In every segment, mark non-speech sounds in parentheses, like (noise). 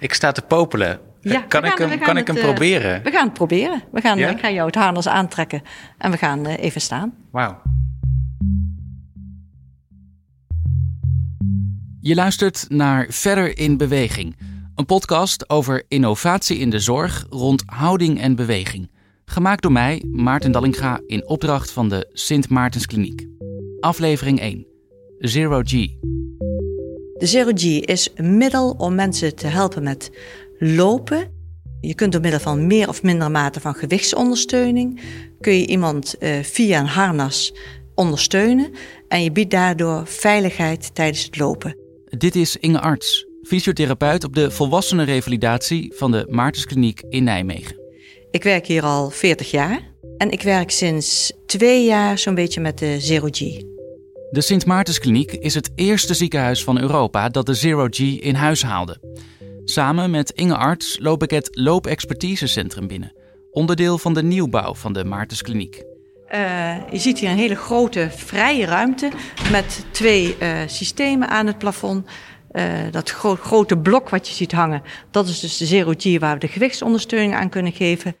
Ik sta te popelen. Ja, kan ik gaan- hem, kan ik hem het, eh, proberen? We gaan het proberen. We gaan, Ja? Ik ga jou het harnas aantrekken en we gaan eh, even staan. Wauw. Je luistert naar Verder in Beweging, een podcast over innovatie in de zorg rond houding en beweging. Gemaakt door mij, Maarten Dallinga, in opdracht van de Sint Maartenskliniek. Aflevering 1. Zero G. De Zero G is een middel om mensen te helpen met lopen. Je kunt door middel van meer of minder mate van gewichtsondersteuning... kun je iemand eh, via een harnas ondersteunen... en je biedt daardoor veiligheid tijdens het lopen. Dit is Inge Arts, fysiotherapeut op de volwassenenrevalidatie van de Maartenskliniek in Nijmegen. Ik werk hier al 40 jaar en ik werk sinds twee jaar zo'n beetje met de Zero G. De Sint Maartenskliniek is het eerste ziekenhuis van Europa dat de Zero G in huis haalde. Samen met Inge Arts loop ik het loopexpertisecentrum binnen, onderdeel van de nieuwbouw van de Maartenskliniek. Eh, je ziet hier een hele grote vrije ruimte met twee eh, systemen aan het plafond. Eh, dat gro- grote blok wat je ziet hangen, dat is dus de Zero G waar we de gewichtsondersteuning aan kunnen geven.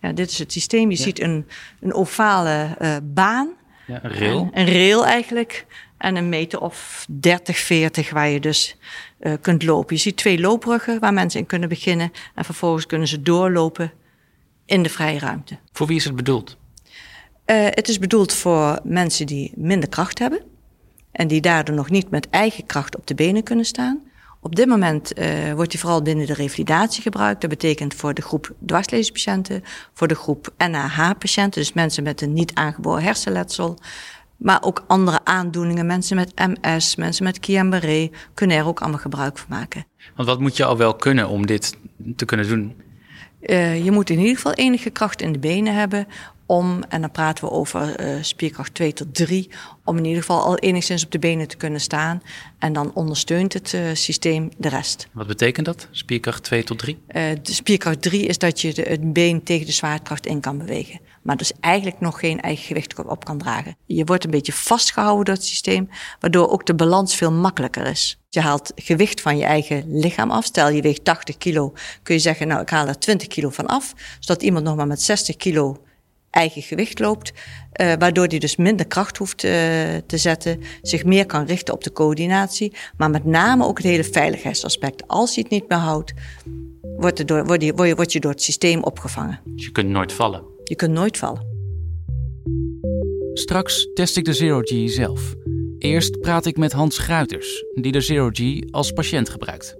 Ja, dit is het systeem. Je ziet een, een ovale baan, Ja, een rail. een rail eigenlijk, en een meter of 30, 40 waar je dus eh, kunt lopen. Je ziet twee loopbruggen waar mensen in kunnen beginnen en vervolgens kunnen ze doorlopen in de vrije ruimte. Voor wie is het bedoeld? Eh, het is bedoeld voor mensen die minder kracht hebben en die daardoor nog niet met eigen kracht op de benen kunnen staan. Op dit moment eh, wordt die vooral binnen de revalidatie gebruikt. Dat betekent voor de groep dwarsleespatiënten, voor de groep NAH-patiënten, dus mensen met een niet aangeboren hersenletsel. Maar ook andere aandoeningen, mensen met MS, mensen met Guillain-Barré, kunnen er ook allemaal gebruik van maken. Want wat moet je al wel kunnen om dit te kunnen doen? Eh, je moet in ieder geval enige kracht in de benen hebben om, en dan praten we over eh, spierkracht 2 tot 3, om in ieder geval al enigszins op de benen te kunnen staan. En dan ondersteunt het eh, systeem de rest. Wat betekent dat? Spierkracht 2 tot 3? Eh, de spierkracht 3 is dat je de, het been tegen de zwaartekracht in kan bewegen. Maar dus eigenlijk nog geen eigen gewicht op kan dragen. Je wordt een beetje vastgehouden door het systeem, waardoor ook de balans veel makkelijker is. Je haalt gewicht van je eigen lichaam af. Stel je weegt 80 kilo, kun je zeggen, nou ik haal er 20 kilo van af. Zodat iemand nog maar met 60 kilo eigen gewicht loopt, eh, waardoor hij dus minder kracht hoeft eh, te zetten, zich meer kan richten op de coördinatie, maar met name ook het hele veiligheidsaspect. Als hij het niet meer houdt, wordt, er door, word, je, word, je, word je door het systeem opgevangen. Dus je kunt nooit vallen. Je kunt nooit vallen. Straks test ik de Zero G zelf. Eerst praat ik met Hans Gruiters, die de Zero G als patiënt gebruikt.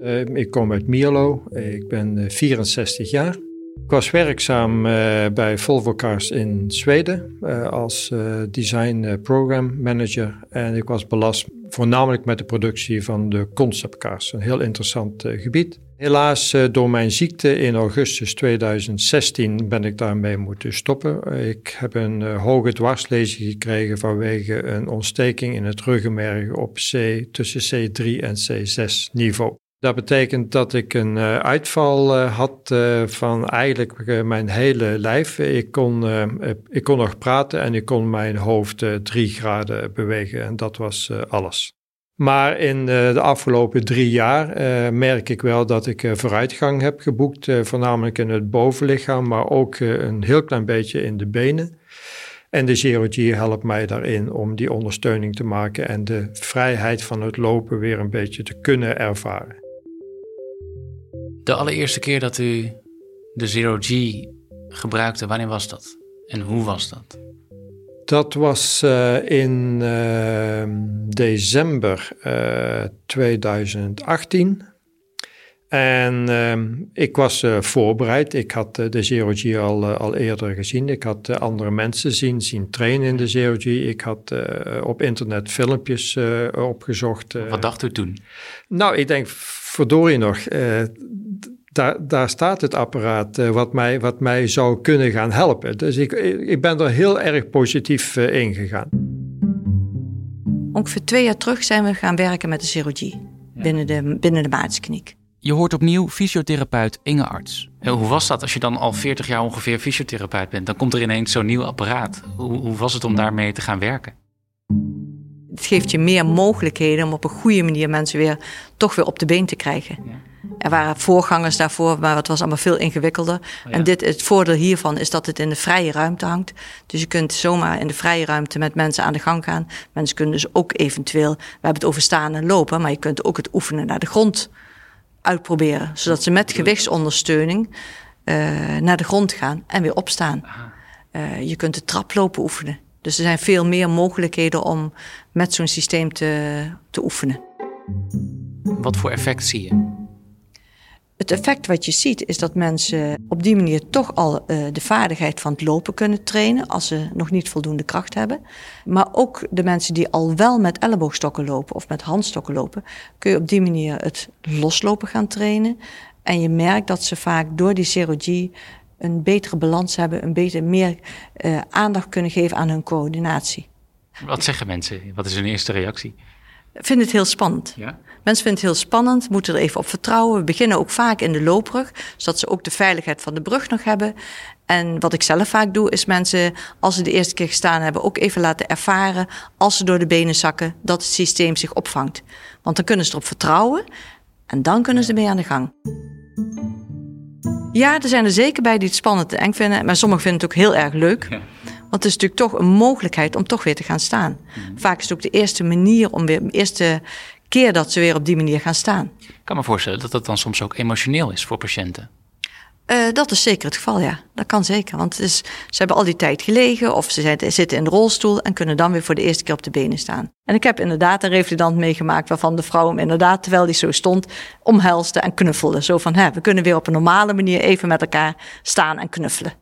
Eh, ik kom uit Mierlo. Ik ben eh, 64 jaar. Ik was werkzaam eh, bij Volvo Cars in Zweden eh, als eh, design program manager. En ik was belast voornamelijk met de productie van de conceptcars. Een heel interessant gebied. Helaas, door mijn ziekte in augustus 2016 ben ik daarmee moeten stoppen. Ik heb een hoge dwarslezing gekregen vanwege een ontsteking in het ruggenmerg op C, tussen C3 en C6 niveau. Dat betekent dat ik een uh, uitval uh, had uh, van eigenlijk mijn hele lijf. Ik kon, ik kon nog praten en ik kon mijn hoofd drie graden bewegen en dat was alles. Maar in de afgelopen drie jaar merk ik wel dat ik vooruitgang heb geboekt, voornamelijk in het bovenlichaam, maar ook een heel klein beetje in de benen. En de Zero helpt mij daarin om die ondersteuning te maken en de vrijheid van het lopen weer een beetje te kunnen ervaren. De allereerste keer dat u de Zero G gebruikte, wanneer was dat? En hoe was dat? Dat was uh, in uh, december uh, 2018. En ik was voorbereid. Ik had de Zero G al, al eerder gezien. Ik had andere mensen zien, zien trainen in de Zero G. Ik had op internet filmpjes opgezocht. Wat dacht u toen? Nou, ik denk, verdorie nog, daar, daar staat het apparaat uh, wat, mij, wat mij zou kunnen gaan helpen. Dus ik, ik ben er heel erg positief uh, in gegaan. Ongeveer twee jaar terug zijn we gaan werken met de G binnen de, binnen de. Je hoort opnieuw fysiotherapeut Inge Arts. En hoe was dat als je dan al 40 jaar ongeveer fysiotherapeut bent? Dan komt er ineens zo'n nieuw apparaat. Hoe, hoe was het om daarmee te gaan werken? Het geeft je meer mogelijkheden om op een goede manier mensen weer toch weer op de been te krijgen. Ja. Er waren voorgangers daarvoor, maar het was allemaal veel ingewikkelder. Oh ja. En dit, het voordeel hiervan is dat het in de vrije ruimte hangt. Dus je kunt zomaar in de vrije ruimte met mensen aan de gang gaan. Mensen kunnen dus ook eventueel, we hebben het over staan en lopen, maar je kunt ook het oefenen naar de grond uitproberen. Zodat ze met gewichtsondersteuning uh, naar de grond gaan en weer opstaan. Uh, je kunt de traplopen oefenen. Dus er zijn veel meer mogelijkheden om met zo'n systeem te, te oefenen. Wat voor effect zie je? Het effect wat je ziet is dat mensen op die manier toch al uh, de vaardigheid van het lopen kunnen trainen als ze nog niet voldoende kracht hebben. Maar ook de mensen die al wel met elleboogstokken lopen of met handstokken lopen, kun je op die manier het loslopen gaan trainen. En je merkt dat ze vaak door die chirurgie een betere balans hebben, een beter meer uh, aandacht kunnen geven aan hun coördinatie. Wat zeggen mensen? Wat is hun eerste reactie? Ik vind het heel spannend. Ja? Mensen vinden het heel spannend, moeten er even op vertrouwen. We beginnen ook vaak in de loopbrug, zodat ze ook de veiligheid van de brug nog hebben. En wat ik zelf vaak doe, is mensen, als ze de eerste keer gestaan hebben, ook even laten ervaren, als ze door de benen zakken, dat het systeem zich opvangt. Want dan kunnen ze erop vertrouwen en dan kunnen ze mee aan de gang. Ja, er zijn er zeker bij die het spannend en eng vinden, maar sommigen vinden het ook heel erg leuk. Ja. Want het is natuurlijk toch een mogelijkheid om toch weer te gaan staan. Vaak is het ook de eerste manier om weer, de eerste keer dat ze weer op die manier gaan staan. Ik kan me voorstellen dat dat dan soms ook emotioneel is voor patiënten. Uh, dat is zeker het geval, ja. Dat kan zeker. Want het is, ze hebben al die tijd gelegen of ze zijn, zitten in de rolstoel en kunnen dan weer voor de eerste keer op de benen staan. En ik heb inderdaad een revalidant meegemaakt waarvan de vrouw hem inderdaad, terwijl hij zo stond, omhelste en knuffelde. Zo van, hè, we kunnen weer op een normale manier even met elkaar staan en knuffelen.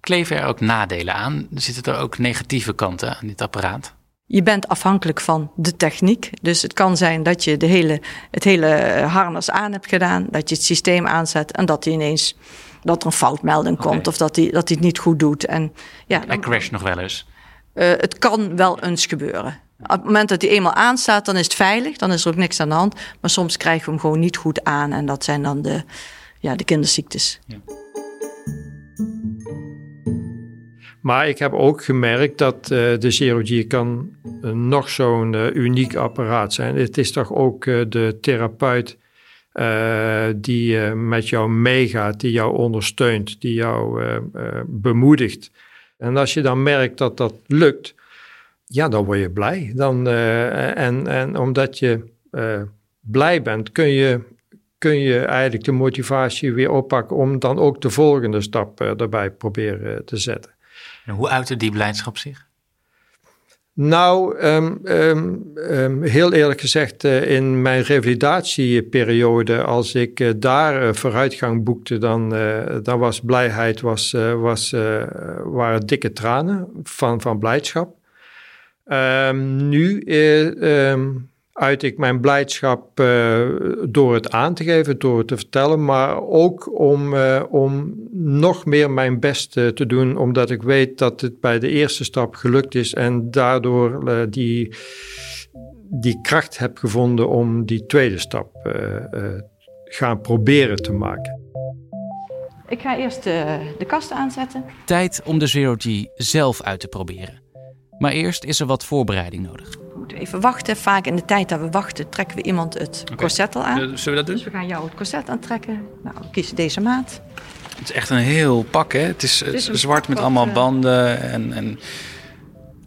Kleven er ook nadelen aan? Zitten er ook negatieve kanten aan dit apparaat? Je bent afhankelijk van de techniek. Dus het kan zijn dat je de hele, het hele harnas aan hebt gedaan, dat je het systeem aanzet en dat hij ineens dat er een foutmelding komt of dat hij, dat hij het niet goed doet. En, ja, Hij dan, crasht nog wel eens. eh, het kan wel eens gebeuren. Op het moment dat hij eenmaal aanstaat, dan is het veilig, dan is er ook niks aan de hand. Maar soms krijgen we hem gewoon niet goed aan en dat zijn dan de, ja, de kinderziektes. Maar ik heb ook gemerkt dat uh, de chirurgie kan uh, nog zo'n uh, uniek apparaat zijn. Het is toch ook de therapeut die met jou meegaat, die jou ondersteunt, die jou bemoedigt. En als je dan merkt dat dat lukt, ja, dan word je blij. Dan, en, en omdat je blij bent, kun je, kun je eigenlijk de motivatie weer oppakken om dan ook de volgende stap erbij proberen te zetten. Hoe uitte die blijdschap zich? Nou, um, um, um, heel eerlijk gezegd, uh, in mijn revalidatieperiode, als ik uh, daar uh, vooruitgang boekte, dan, dan was blijheid, was, was, waren dikke tranen van, van blijdschap. Ehm, nu uit ik mijn blijdschap uh, door het aan te geven, door het te vertellen, maar ook om, uh, om nog meer mijn best uh, te doen, omdat ik weet dat het bij de eerste stap gelukt is en daardoor die, die kracht heb gevonden om die tweede stap gaan proberen te maken. Ik ga eerst de, de kast aanzetten. Tijd om de Zero G zelf uit te proberen. Maar eerst is er wat voorbereiding nodig. Even wachten. Vaak in de tijd dat we wachten, trekken we iemand het okay. corset al aan. Zullen we dat doen? Dus we gaan jou het corset aantrekken. Nou, we kiezen deze maat. Het is echt een heel pak, hè? Het is, het is zwart met allemaal uh, banden en... en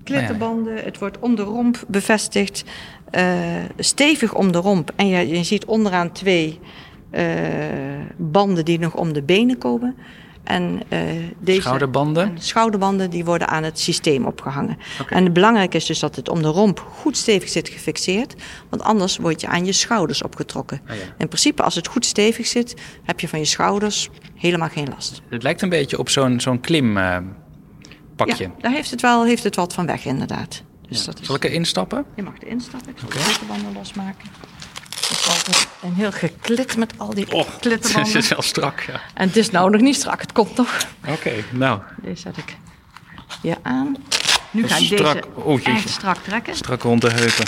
klitterbanden. Ja. Het wordt om de romp bevestigd. Uh, stevig om de romp. En je, je ziet onderaan twee uh, banden die nog om de benen komen. En, uh, deze, schouderbanden? En schouderbanden die worden aan het systeem opgehangen. Okay. En belangrijk is dus dat het om de romp goed stevig zit gefixeerd. Want anders word je aan je schouders opgetrokken. Ah, ja. In principe, als het goed stevig zit, heb je van je schouders helemaal geen last. Het lijkt een beetje op zo'n zo'n klim uh, pakje. Ja, daar heeft het, wel, heeft het wat van weg inderdaad. Dus ja. dat is... Zal ik erin stappen? Je mag erin stappen. Ik zal okay. de klitterbanden losmaken. Is altijd een heel geklit met al die oh. (laughs) Het is wel strak, ja. En het is nou nog niet strak, het komt nog. Oké, okay, nou. Deze zet ik hier aan. Nu ga ik strak. deze oh, echt strak trekken. Strak rond de heupen.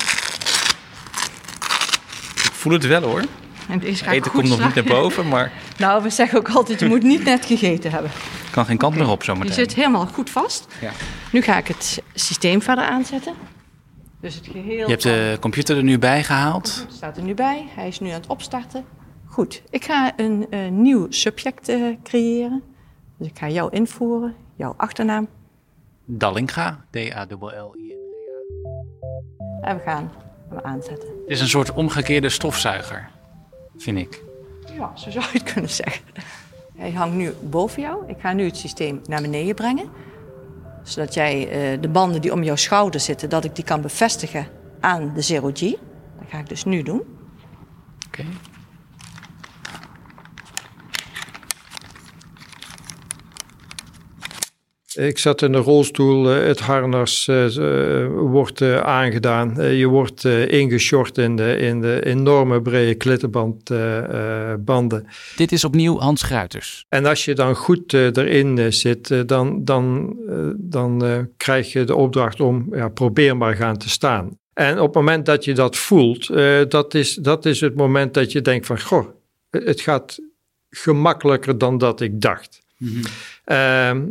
Ik voel het wel hoor. En deze ga Eten ik komt nog niet naar boven, (laughs) maar Nou, we zeggen ook altijd, je moet niet net gegeten hebben. kan geen kant meer op zometeen. Je zit helemaal goed vast. Ja. Nu ga ik het systeem verder aanzetten. Dus het geheel Je hebt de computer er nu bij gehaald. Het staat er nu bij. Hij is nu aan het opstarten. Goed, ik ga een, uh, nieuw subject uh, creëren. Dus ik ga jou invoeren, jouw achternaam. Dallinga, D-A-L-L-I-N-G-A. En we gaan hem aanzetten. Het is een soort omgekeerde stofzuiger, vind ik. Ja, zo zou je het kunnen zeggen. Hij hangt nu boven jou. Ik ga nu het systeem naar beneden brengen. Zodat jij uh, de banden die om jouw schouder zitten, dat ik die kan bevestigen aan de Zero G. Dat ga ik dus nu doen. Oké. Ik zat in de rolstoel, eh, het harnas uh, wordt uh, aangedaan. je wordt ingeshort in de, in de enorme brede klittenbandbanden. Dit is opnieuw Hans Gruiters. En als je dan goed erin zit, dan, dan, dan krijg je de opdracht om ja, probeer maar gaan te staan. En op het moment dat je dat voelt, dat, is, dat is het moment dat je denkt van, goh, het gaat gemakkelijker dan dat ik dacht. Mm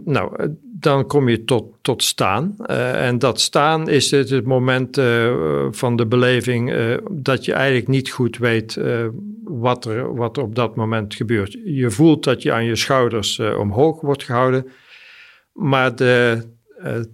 nou, dan kom je tot, tot staan. Uh, en dat staan is het, het moment uh, van de beleving dat je eigenlijk niet goed weet wat, er, wat op dat moment gebeurt. Je voelt dat je aan je schouders omhoog wordt gehouden, maar de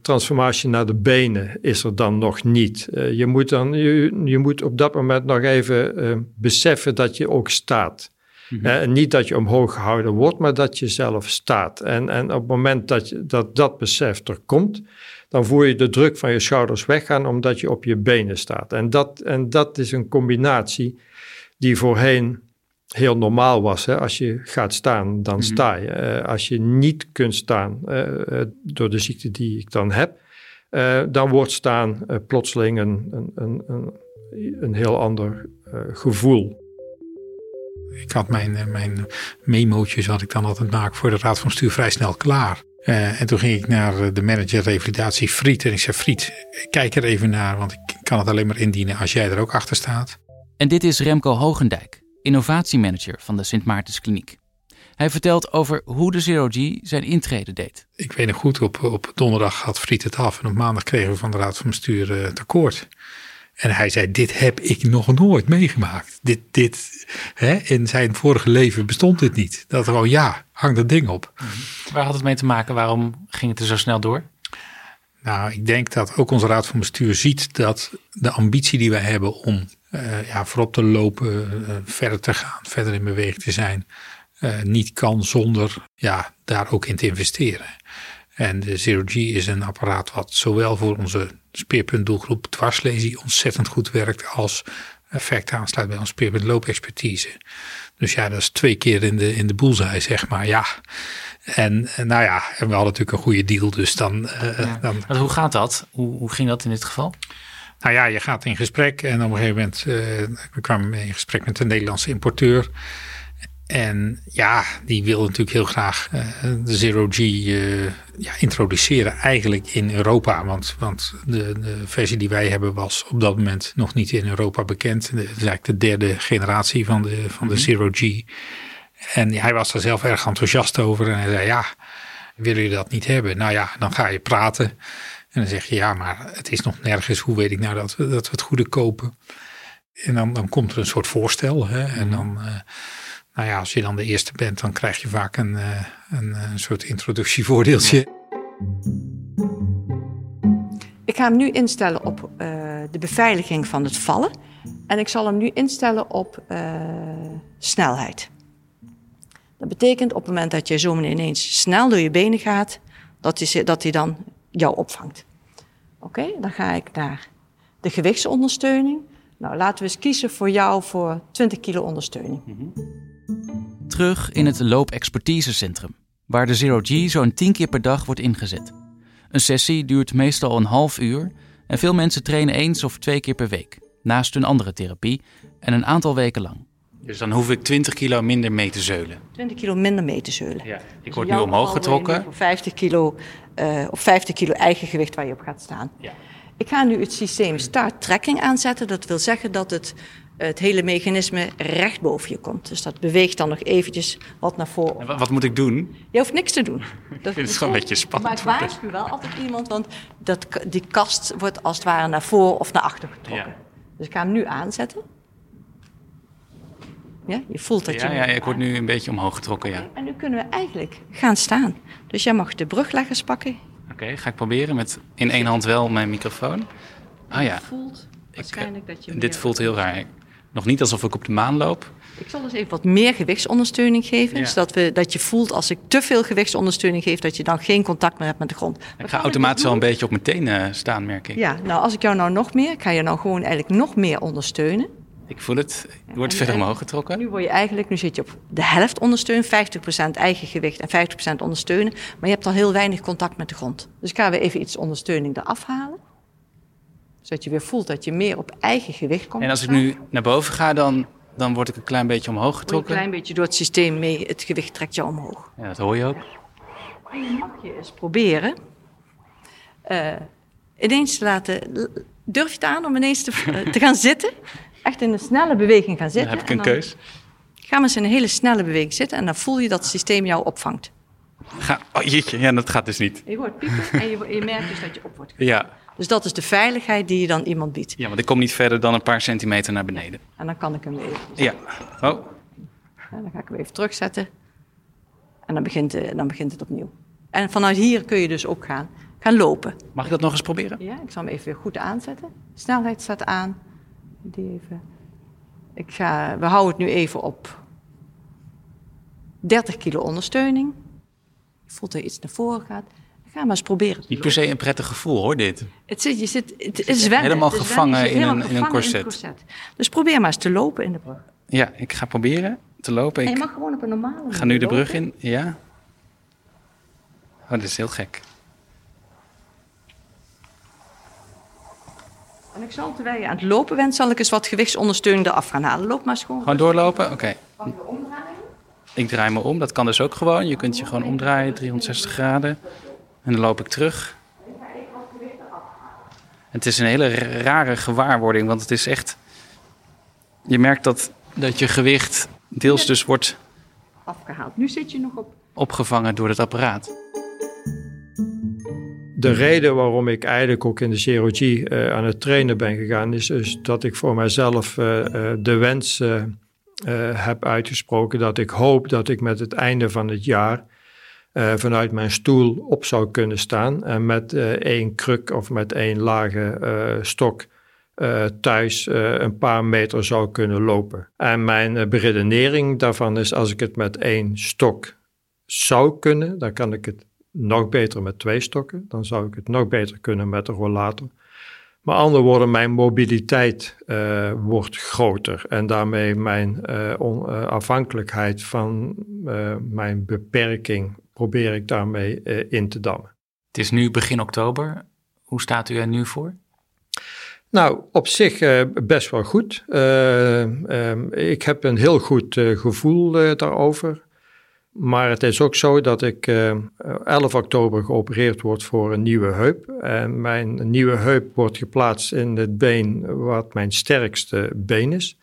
transformatie naar de benen is er dan nog niet. je, moet dan, je, je moet op dat moment nog even beseffen dat je ook staat. Mm niet dat je omhoog gehouden wordt, maar dat je zelf staat. En, en op het moment dat, je, dat dat besef er komt, dan voel je de druk van je schouders weggaan omdat je op je benen staat. En dat, en dat is een combinatie die voorheen heel normaal was. Hè? Als je gaat staan, dan mhm. sta je. Uh, als je niet kunt staan uh, door de ziekte die ik dan heb, dan wordt staan plotseling een, een, een, een, een heel ander gevoel. Ik had mijn, eh, mijn memootjes, wat ik dan altijd maak voor de Raad van Bestuur, vrij snel klaar. Uh, en toen ging ik naar eh, de manager revalidatie Friet. En ik zei: Friet, kijk er even naar, want ik kan het alleen maar indienen als jij er ook achter staat. En dit is Remco Hogendijk, innovatiemanager van de Sint Maartenskliniek. Hij vertelt over hoe de Zero G zijn intrede deed. Ik weet nog goed, op, op donderdag had Friet het af. En op maandag kregen we van de Raad van Bestuur het akkoord. En hij zei: Dit heb ik nog nooit meegemaakt. Dit, dit, hè, in zijn vorige leven bestond dit niet. Dat gewoon, ja, hang dat ding op. Waar had het mee te maken? Waarom ging het er zo snel door? Nou, ik denk dat ook onze raad van bestuur ziet dat de ambitie die wij hebben om uh, ja, voorop te lopen, uh, verder te gaan, verder in beweging te zijn, uh, niet kan zonder ja, daar ook in te investeren. En de Zero G is een apparaat wat zowel voor onze speerpuntdoelgroep dwarslesie ontzettend goed werkt als effect aansluit bij onze speerpuntloopexpertise. Dus ja, dat is twee keer in de, in de boelzij, zeg maar. Ja. En, nou ja, en we hadden natuurlijk een goede deal, dus dan... Uh, dan hoe gaat dat? Hoe, hoe ging dat in dit geval? Nou ja, je gaat in gesprek en op een gegeven moment uh, we kwamen in gesprek met de Nederlandse importeur. En ja, die wil natuurlijk heel graag uh, de Zero G uh, ja, introduceren eigenlijk in Europa. Want, want de, de, versie die wij hebben was op dat moment nog niet in Europa bekend. Het is eigenlijk de derde generatie van de, van de mhm. Zero G. En hij was er zelf erg enthousiast over. En hij zei, ja, willen jullie dat niet hebben? Nou ja, dan ga je praten. En dan zeg je, ja, maar het is nog nergens. Hoe weet ik nou dat we, dat we het goede kopen? En dan, dan komt er een soort voorstel. Hè? En mhm. dan... Uh, nou ja, als je dan de eerste bent, dan krijg je vaak een, uh, een, een, soort introductievoordeeltje. Ik ga hem nu instellen op uh, de beveiliging van het vallen. En ik zal hem nu instellen op uh, snelheid. Dat betekent op het moment dat je zo ineens snel door je benen gaat, dat hij, dat hij dan jou opvangt. Oké, okay, dan ga ik naar de gewichtsondersteuning. Nou, laten we eens kiezen voor jou voor 20 kilo ondersteuning. Mm -hmm. Terug in het loopexpertisecentrum, waar de Zero G zo'n 10 keer per dag wordt ingezet. Een sessie duurt meestal een half uur en veel mensen trainen eens of twee keer per week, naast hun andere therapie en een aantal weken lang. Dus dan hoef ik 20 kilo minder mee te zeulen. 20 kilo minder mee te zeulen. Ja, ik dus word nu omhoog getrokken. Op 50 kilo, uh, op 50 kilo eigen gewicht waar je op gaat staan. Ja. Ik ga nu het systeem start tracking aanzetten. Dat wil zeggen dat het het hele mechanisme recht boven je komt. Dus dat beweegt dan nog eventjes wat naar voren. Wat, wat moet ik doen? Je hoeft niks te doen. (laughs) Dat ik vind het gewoon een beetje spannend. Maar ik waarschuw wel altijd iemand, want dat, die kast wordt als het ware naar voren of naar achter getrokken. Dus ik ga hem nu aanzetten. Ja, je voelt dat je... Ja, ja, ik word nu een beetje omhoog getrokken, ja. En nu kunnen we eigenlijk gaan staan. Dus jij mag de brugleggers pakken. Oké, ga ik proberen met in één hand wel mijn microfoon. Ah ja, Je voelt waarschijnlijk dat je dit voelt heel raar. Nog niet alsof ik op de maan loop. Ik zal dus even wat meer gewichtsondersteuning geven. Ja. Zodat we, dat je voelt als ik te veel gewichtsondersteuning geef... dat je dan geen contact meer hebt met de grond. Ik ga automatisch al een beetje op mijn tenen staan, merk ik. Ja, nou als ik jou nou nog meer... ik ga je nou gewoon eigenlijk nog meer ondersteunen. Ik voel het. Ik word en- verder en- omhoog getrokken. Nu word je eigenlijk, nu zit je op de helft ondersteunen, 50% eigen gewicht en 50% ondersteunen. Maar je hebt al heel weinig contact met de grond. Dus gaan we even iets ondersteuning eraf halen. Zodat je weer voelt dat je meer op eigen gewicht komt. En als ik nu naar boven ga, dan, dan word ik een klein beetje omhoog je een getrokken. klein beetje door het systeem mee, het gewicht trekt je omhoog. Ja, dat hoor je ook. En je mag je eens proberen. eh, ineens te laten. Durf je het aan om ineens te, eh, te gaan zitten? Echt in een snelle beweging gaan Dan zitten. heb ik En een dan keus. Ga maar eens in een hele snelle beweging zitten en dan voel je dat het systeem jou opvangt. Ga, oh jeetje, ja, dat gaat dus niet. Je hoort piepen en je, je merkt dus dat je op wordt. Ja. Dus dat is de veiligheid die je dan iemand biedt. ja, want ik kom niet verder dan een paar centimeter naar beneden. En dan kan ik hem even. Ja. Oh, Ja, dan ga ik hem even terugzetten. En dan begint, eh, dan begint het opnieuw. En vanuit hier kun je dus ook gaan, gaan lopen. mag ik dat nog eens proberen? Ja, ik zal hem even weer goed aanzetten. Snelheid staat aan. Die even. Ik ga, we houden het nu even op 30 kilo ondersteuning. Je voelt dat je iets naar voren gaat. Ga maar eens proberen. Niet per se een prettig gevoel hoor, dit. Het zit, je zit, het is zwemmen. helemaal gevangen in helemaal een- in een gevangen corset. Dus probeer maar eens te lopen in de brug. Ja, ik ga proberen te lopen. En je Ik mag gewoon op een normale ga nu de manier brug lopen. in. Ja. Oh, dit is heel gek. En ik zal terwijl je aan het lopen bent, zal ik eens wat gewichtsondersteuning eraf gaan halen. Loop maar eens gewoon. Gewoon doorlopen? Oké. Mag je omdraaien? Ik draai me om. Dat kan dus ook gewoon. Je kunt je gewoon omdraaien, 360 graden. En dan loop ik terug. Het is een hele rare gewaarwording, want het is echt... Je merkt dat, dat je gewicht deels dus wordt Afgehaald. Nu zit je nog op. opgevangen door het apparaat. De reden waarom ik eigenlijk ook in de chirurgie eh, aan het trainen ben gegaan, is dus dat ik voor mijzelf eh, eh, de wens heb uitgesproken dat ik hoop dat ik met het einde van het jaar eh, vanuit mijn stoel op zou kunnen staan en met eh, één kruk of met één lage eh, stok thuis een paar meter zou kunnen lopen. En mijn beredenering daarvan is als ik het met één stok zou kunnen, dan kan ik het nog beter met twee stokken. Dan zou ik het nog beter kunnen met een rollator. Maar andere woorden, mijn mobiliteit wordt groter. En daarmee mijn afhankelijkheid van mijn beperking probeer ik daarmee eh, in te dammen. Het is nu begin oktober. Hoe staat u er nu voor? Nou, op zich eh, best wel goed. Eh, ik heb een heel goed gevoel daarover. Maar het is ook zo dat ik eh, 11 oktober geopereerd word voor een nieuwe heup. En mijn nieuwe heup wordt geplaatst in het been wat mijn sterkste been is.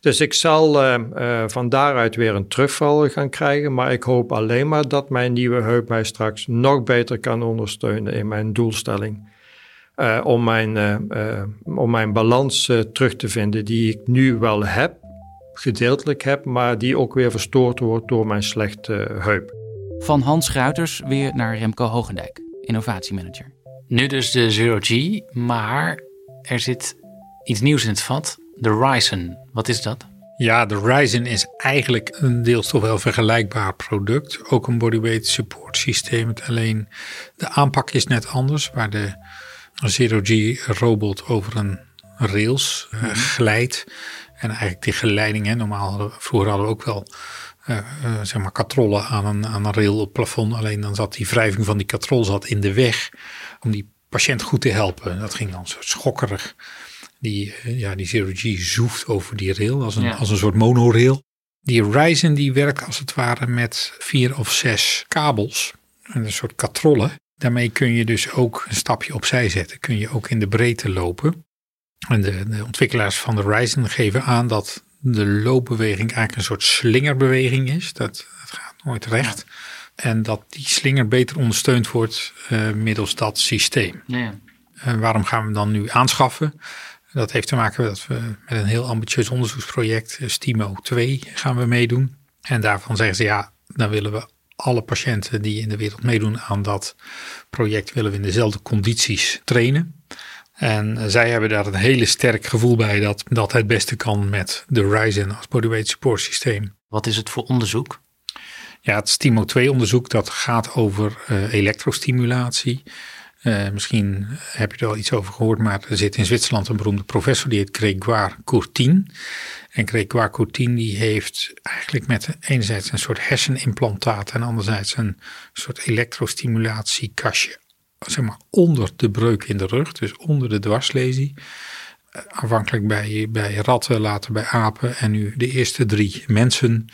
Dus ik zal eh, eh, van daaruit weer een terugval gaan krijgen. Maar ik hoop alleen maar dat mijn nieuwe heup mij straks nog beter kan ondersteunen in mijn doelstelling. Eh, om, mijn, om mijn balans terug te vinden die ik nu wel heb, gedeeltelijk heb, maar die ook weer verstoord wordt door mijn slechte heup. Van Hans Ruiters weer naar Remco Hogendijk, innovatiemanager. Nu dus de Zero G, maar er zit iets nieuws in het vat. De Ryzen. Wat is dat? Ja, de Ryzen is eigenlijk een deels toch wel vergelijkbaar product. Ook een bodyweight support systeem. Alleen de aanpak is net anders. Waar de Zero G robot over een rails eh, glijdt. En eigenlijk die geleiding, hè, normaal hadden we, vroeger hadden we ook wel eh, eh, zeg maar katrollen aan een, aan een rail op het plafond. Alleen dan zat die wrijving van die katrol zat in de weg om die patiënt goed te helpen. Dat ging dan zo schokkerig. Die, eh, ja, die Zero G zoeft over die rail als een, Ja. als een soort monorail. Die Ryzen die werkt als het ware met vier of zes kabels. Een soort katrollen. Daarmee kun je dus ook een stapje opzij zetten. Kun je ook in de breedte lopen. En de, de ontwikkelaars van de Ryzen geven aan dat de loopbeweging eigenlijk een soort slingerbeweging is. Dat, dat gaat nooit recht. En dat die slinger beter ondersteund wordt eh, middels dat systeem. Ja. En waarom gaan we hem dan nu aanschaffen? Dat heeft te maken met, we, met een heel ambitieus onderzoeksproject, STIMO 2, gaan we meedoen. En daarvan zeggen ze ja, dan willen we alle patiënten die in de wereld meedoen aan dat project, willen we in dezelfde condities trainen. En zij hebben daar een hele sterk gevoel bij dat dat het beste kan met de Ryzen als bodyweight support systeem. Wat is het voor onderzoek? Ja, het STIMO 2 onderzoek dat gaat over uh, elektrostimulatie. Uh, misschien heb je er al iets over gehoord, maar er zit in Zwitserland een beroemde professor, die heet Grégoire Courtine. En Grégoire Courtine die heeft eigenlijk met enerzijds een soort hersenimplantaat en anderzijds een soort elektrostimulatiekastje zeg maar, onder de breuk in de rug, dus onder de dwarslesie. Uh, aanvankelijk bij, bij ratten, later bij apen en nu de eerste drie mensen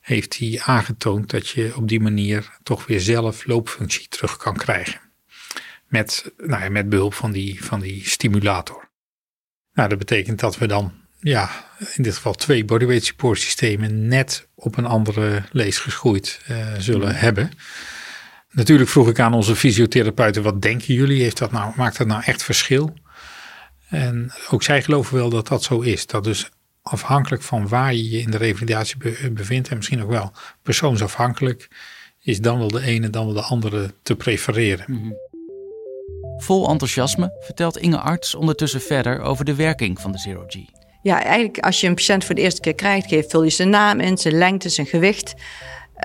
heeft hij aangetoond dat je op die manier toch weer zelf loopfunctie terug kan krijgen. Met, nou ja, met behulp van die, van die stimulator. Nou, dat betekent dat we dan, ja, in dit geval twee bodyweight support systemen net op een andere lees geschoeid uh, zullen mm. hebben. Natuurlijk vroeg ik aan onze fysiotherapeuten, wat denken jullie? Heeft dat nou, maakt dat nou echt verschil? En ook zij geloven wel dat dat zo is. Dat dus afhankelijk van waar je je in de revalidatie bevindt en misschien ook wel persoonsafhankelijk, is dan wel de ene, dan wel de andere te prefereren. Mm -hmm. Vol enthousiasme vertelt Inge Arts ondertussen verder over de werking van de Zero G. Ja, eigenlijk als je een patiënt voor de eerste keer krijgt, vul je zijn naam in, zijn lengte, zijn gewicht.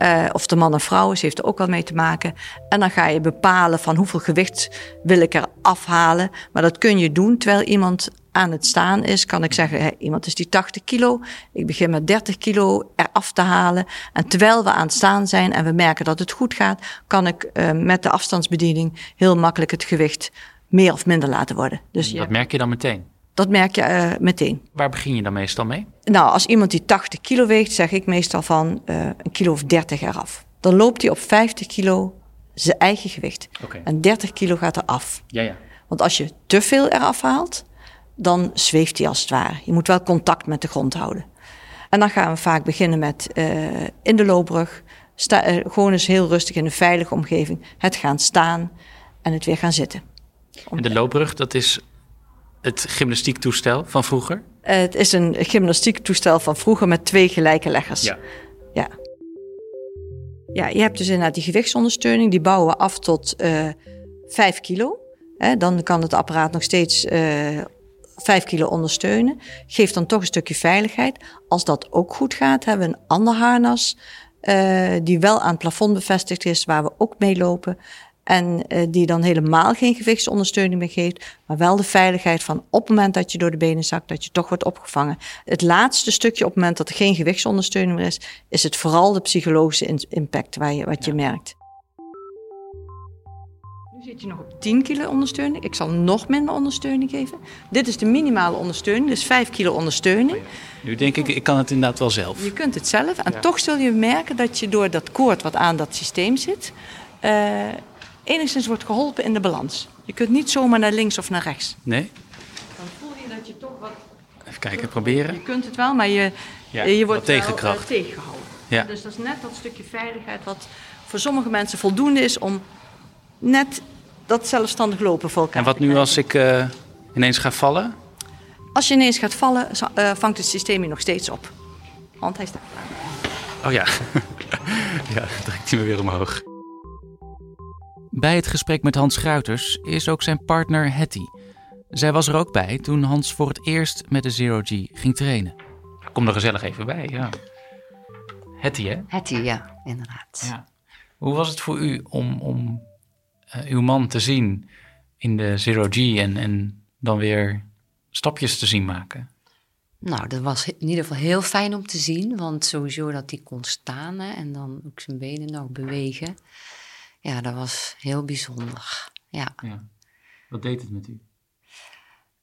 Uh, of de man of vrouw is, heeft er ook wel mee te maken. En dan ga je bepalen van hoeveel gewicht wil ik er afhalen. Maar dat kun je doen terwijl iemand aan het staan is. Kan ik zeggen, hey, iemand is die 80 kilo. Ik begin met 30 kilo eraf te halen. En terwijl we aan het staan zijn en we merken dat het goed gaat, kan ik uh, met de afstandsbediening heel makkelijk het gewicht meer of minder laten worden. Dus dat merk je dan meteen? Dat merk je uh, meteen. Waar begin je dan meestal mee? Nou, als iemand die 80 kilo weegt, zeg ik meestal van uh, een kilo of 30 eraf. Dan loopt hij op 50 kilo zijn eigen gewicht. Okay. En 30 kilo gaat er af. Ja, ja. Want als je te veel eraf haalt, dan zweeft hij als het ware. Je moet wel contact met de grond houden. En dan gaan we vaak beginnen met uh, in de loopbrug. Sta, gewoon eens heel rustig in een veilige omgeving. Het gaan staan en het weer gaan zitten. En de loopbrug, dat is het gymnastiektoestel van vroeger? Het is een gymnastiektoestel van vroeger met twee gelijke leggers. Ja. Ja, ja je hebt dus inderdaad die gewichtsondersteuning. Die bouwen we af tot uh, 5 kilo. Dan kan het apparaat nog steeds 5 kilo ondersteunen. Geeft dan toch een stukje veiligheid. Als dat ook goed gaat, hebben we een ander harnas... Uh, die wel aan het plafond bevestigd is, waar we ook mee lopen. En uh, die dan helemaal geen gewichtsondersteuning meer geeft, maar wel de veiligheid van op het moment dat je door de benen zakt, dat je toch wordt opgevangen. Het laatste stukje op het moment dat er geen gewichtsondersteuning meer is, is het vooral de psychologische impact waar je, wat je merkt. Zit je nog op 10 kilo ondersteuning. Ik zal nog minder ondersteuning geven. Dit is de minimale ondersteuning, dus 5 kilo ondersteuning. Oh nu denk ik, ik kan het inderdaad wel zelf. Je kunt het zelf. En ja. toch zul je merken dat je door dat koord wat aan dat systeem zit, uh, enigszins wordt geholpen in de balans. Je kunt niet zomaar naar links of naar rechts. Nee? Dan voel je dat je toch wat... Even kijken, proberen. Je kunt het wel, maar je, ja, je wordt tegenkracht. Wel, uh, tegengehouden. Ja. Dus dat is net dat stukje veiligheid wat voor sommige mensen voldoende is om net dat zelfstandig lopen voor elkaar En wat nu als ik uh, ineens ga vallen? Als je ineens gaat vallen, uh, vangt het systeem je nog steeds op. Want hij staat klaar. Oh ja. (laughs) ja, trekt hij me weer omhoog. Bij het gesprek met Hans Gruiters is ook zijn partner Hetty. Zij was er ook bij toen Hans voor het eerst met de Zero G ging trainen. Kom er gezellig even bij, ja. Hetty, hè? Hetty, ja, inderdaad. Ja. Hoe was het voor u om, om uw man te zien in de Zero G en, en dan weer stapjes te zien maken? Nou, dat was in ieder geval heel fijn om te zien, want sowieso dat hij kon staan hè, en dan ook zijn benen nog bewegen ja, dat was heel bijzonder. Ja. ja. Wat deed het met u?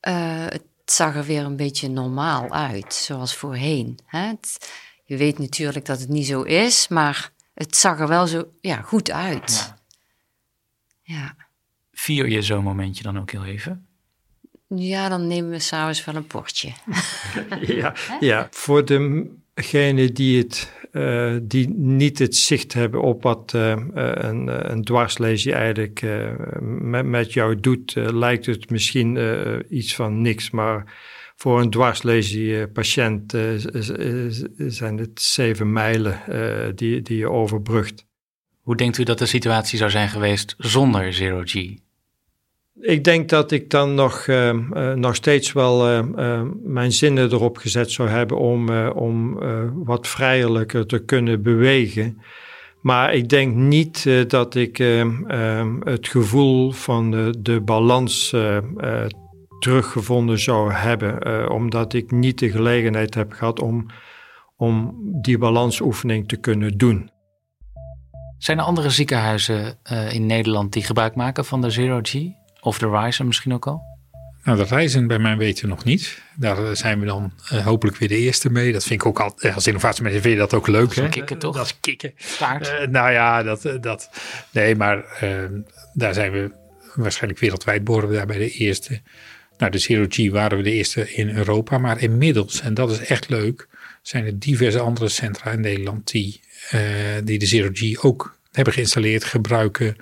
Uh, het zag er weer een beetje normaal uit, zoals voorheen. Hè? Het, je weet natuurlijk dat het niet zo is, maar het zag er wel zo ja, goed uit. Ja. Ja. Vier je zo'n momentje dan ook heel even? Ja, dan nemen we s'avonds wel een portje. (laughs) ja, ja, voor degene die het uh, die niet het zicht hebben op wat uh, een, een dwarslesie eigenlijk uh, met, met jou doet, lijkt het misschien iets van niks. Maar voor een dwarslesiepatiënt zijn het zeven mijlen die, die je overbrugt. Hoe denkt u dat de situatie zou zijn geweest zonder Zero G? Ik denk dat ik dan nog, uh, uh, nog steeds wel uh, mijn zinnen erop gezet zou hebben om, om wat vrijelijker te kunnen bewegen. Maar ik denk niet dat ik het gevoel van de, de balans teruggevonden zou hebben, omdat ik niet de gelegenheid heb gehad om, om die balansoefening te kunnen doen. Zijn er andere ziekenhuizen in Nederland die gebruik maken van de Zero G? Of de Ryzen misschien ook al? Nou, de Ryzen bij mij weten we nog niet. Daar zijn we dan uh, hopelijk weer de eerste mee. Dat vind ik ook altijd, als innovatiemanager vind je dat ook leuk. Dat kicken toch? Dat is kicken. Staart. Uh, nou ja, dat, dat, nee, maar ehm, daar zijn we waarschijnlijk wereldwijd boren we daar bij de eerste. Nou, de Zero G waren we de eerste in Europa. Maar inmiddels, en dat is echt leuk, zijn er diverse andere centra in Nederland die, die de Zero G ook hebben geïnstalleerd, gebruiken.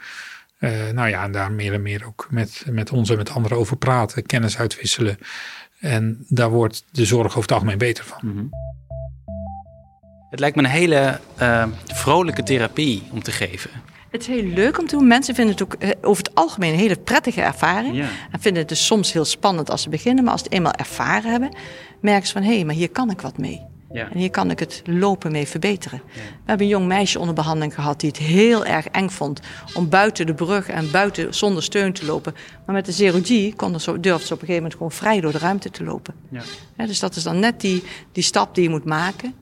Uh, nou ja, en daar meer en meer ook met, met ons en met anderen over praten, kennis uitwisselen. En daar wordt de zorg over het algemeen beter van. Mm -hmm. Het lijkt me een hele uh, vrolijke therapie om te geven. Het is heel leuk om te doen. Mensen vinden het ook uh, over het algemeen een hele prettige ervaring. Ja. En vinden het dus soms heel spannend als ze beginnen. Maar als ze het eenmaal ervaren hebben, merken ze van... hé, hey, maar hier kan ik wat mee. Ja. En hier kan ik het lopen mee verbeteren. Ja. We hebben een jong meisje onder behandeling gehad die het heel erg eng vond om buiten de brug en buiten zonder steun te lopen. Maar met de Zero G kon zo, durfde ze op een gegeven moment gewoon vrij door de ruimte te lopen. Ja. Ja, dus dat is dan net die, die stap die je moet maken.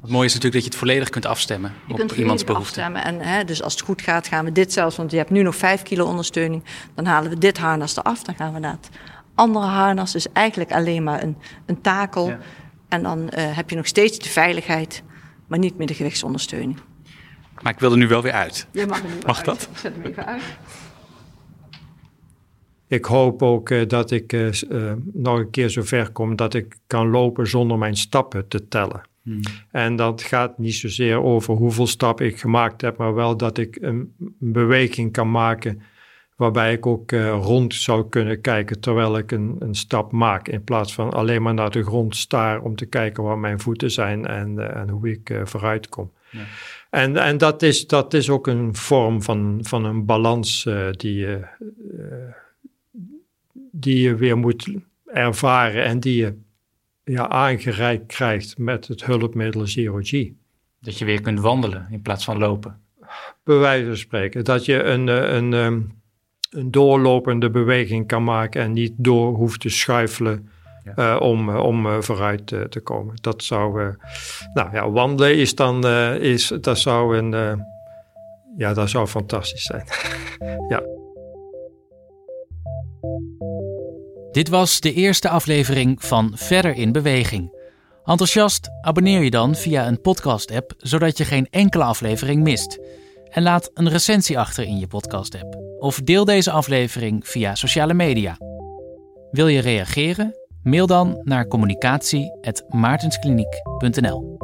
Het mooie is natuurlijk dat je het volledig kunt afstemmen je op kunt iemands behoeften. Afstemmen. En, hè, dus als het goed gaat, gaan we dit zelfs, want je hebt nu nog 5 kilo ondersteuning. Dan halen we dit harnas eraf, dan gaan we naar het andere harnas. Dus eigenlijk alleen maar een, een takel. En dan uh, heb je nog steeds de veiligheid, maar niet meer de gewichtsondersteuning. Maar ik wil er nu wel weer uit. Je mag er nu mag uit. dat? Ik zet hem even uit. Ik hoop ook uh, dat ik uh, nog een keer zo ver kom dat ik kan lopen zonder mijn stappen te tellen. Hmm. En dat gaat niet zozeer over hoeveel stappen ik gemaakt heb, maar wel dat ik een beweging kan maken waarbij ik ook uh, rond zou kunnen kijken terwijl ik een, een, stap maak. In plaats van alleen maar naar de grond staar om te kijken waar mijn voeten zijn en, uh, en hoe ik uh, vooruit kom. Ja. En, en dat, is, dat is ook een vorm van, van een balans die, je, die je weer moet ervaren en die je ja, aangereikt krijgt met het hulpmiddel Zero G. Dat je weer kunt wandelen in plaats van lopen. Bij wijze van spreken. Dat je een, een, een een doorlopende beweging kan maken en niet door hoeft te schuifelen ja. uh, om, om uh, vooruit uh, te komen. Dat zou, nou ja, wandelen is dan, is, dat zou een, ja, dat zou fantastisch zijn. (laughs) ja. Dit was de eerste aflevering van Verder in Beweging. Enthousiast, abonneer je dan via een podcast-app, zodat je geen enkele aflevering mist. En laat een recensie achter in je podcast-app. Of deel deze aflevering via sociale media. Wil je reageren? Mail dan naar communicatie.maartenskliniek.nl